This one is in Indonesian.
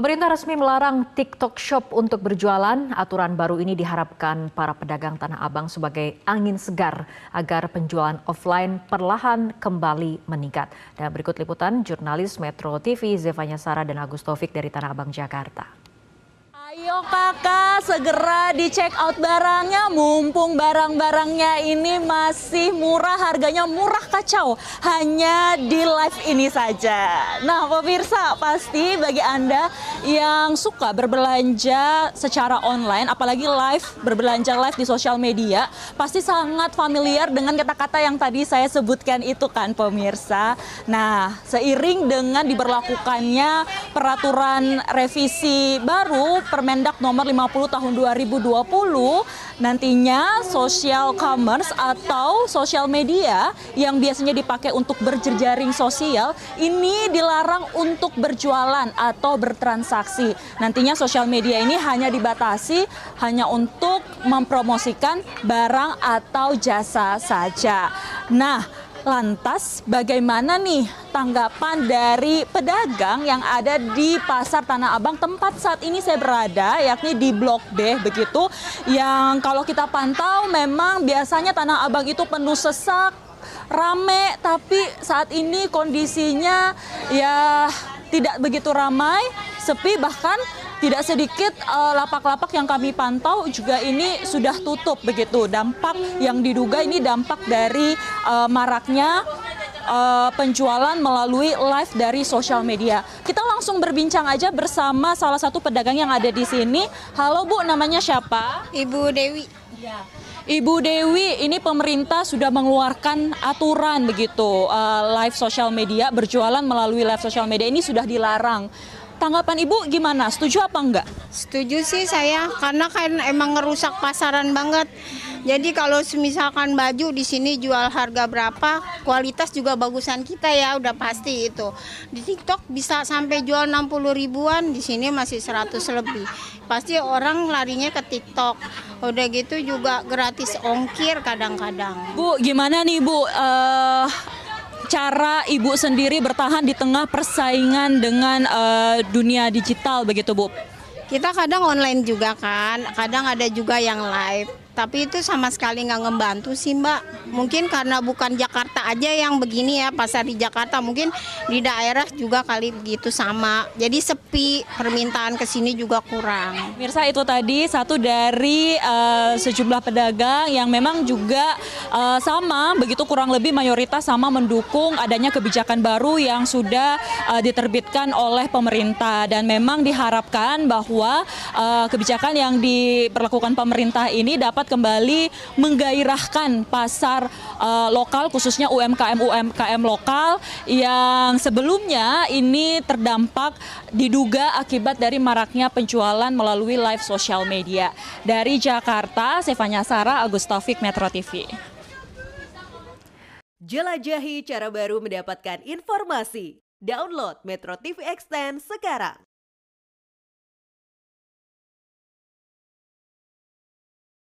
Pemerintah resmi melarang TikTok Shop untuk berjualan. Aturan baru ini diharapkan para pedagang Tanah Abang sebagai angin segar agar penjualan offline perlahan kembali meningkat. Dan berikut liputan jurnalis Metro TV Zevanya Sara dan Agus Taufik dari Tanah Abang, Jakarta. Ayo kakak segera di check out barangnya mumpung barang-barangnya ini masih murah harganya murah kacau hanya di live ini saja. Nah pemirsa pasti bagi anda yang suka berbelanja secara online apalagi live berbelanja live di sosial media pasti sangat familiar dengan kata-kata yang tadi saya sebutkan itu kan pemirsa. Nah seiring dengan diberlakukannya peraturan revisi baru Permendak nomor 50 tahun 2020 nantinya social commerce atau social media yang biasanya dipakai untuk berjejaring sosial ini dilarang untuk berjualan atau bertransaksi. Nantinya sosial media ini hanya dibatasi hanya untuk mempromosikan barang atau jasa saja. Nah, Lantas bagaimana nih tanggapan dari pedagang yang ada di Pasar Tanah Abang? Tempat saat ini saya berada yakni di Blok B begitu. Yang kalau kita pantau memang biasanya Tanah Abang itu penuh sesak rame tapi saat ini kondisinya ya tidak begitu ramai sepi bahkan tidak sedikit eh, lapak-lapak uh, yang kami pantau juga ini sudah tutup begitu. Dampak yang diduga ini dampak dari uh, maraknya uh, penjualan melalui live dari sosial media. Kita langsung berbincang aja bersama salah satu pedagang yang ada di sini. Halo Bu, namanya siapa? Ibu Dewi. Ya. Ibu Dewi, ini pemerintah sudah mengeluarkan aturan begitu uh, live sosial media berjualan melalui live sosial media ini sudah dilarang. Tanggapan Ibu gimana? Setuju apa enggak? Setuju sih saya, karena kan emang ngerusak pasaran banget. Jadi kalau misalkan baju di sini jual harga berapa, kualitas juga bagusan kita ya, udah pasti itu. Di TikTok bisa sampai jual 60 ribuan, di sini masih 100 lebih. Pasti orang larinya ke TikTok. Udah gitu juga gratis ongkir kadang-kadang. Bu, gimana nih Bu? Uh, cara ibu sendiri bertahan di tengah persaingan dengan uh, dunia digital begitu bu? Kita kadang online juga kan, kadang ada juga yang live tapi itu sama sekali nggak ngebantu sih mbak. Mungkin karena bukan Jakarta aja yang begini ya pasar di Jakarta. Mungkin di daerah juga kali begitu sama. Jadi sepi permintaan ke sini juga kurang. Mirsa itu tadi satu dari uh, sejumlah pedagang yang memang juga uh, sama begitu kurang lebih mayoritas sama mendukung adanya kebijakan baru yang sudah uh, diterbitkan oleh pemerintah. Dan memang diharapkan bahwa uh, kebijakan yang diperlakukan pemerintah ini dapat kembali menggairahkan pasar uh, lokal khususnya UMKM UMKM lokal yang sebelumnya ini terdampak diduga akibat dari maraknya penjualan melalui live social media. Dari Jakarta, Sevanya Sara, Agus Taufik, Metro TV. Jelajahi cara baru mendapatkan informasi. Download Metro TV Extend sekarang.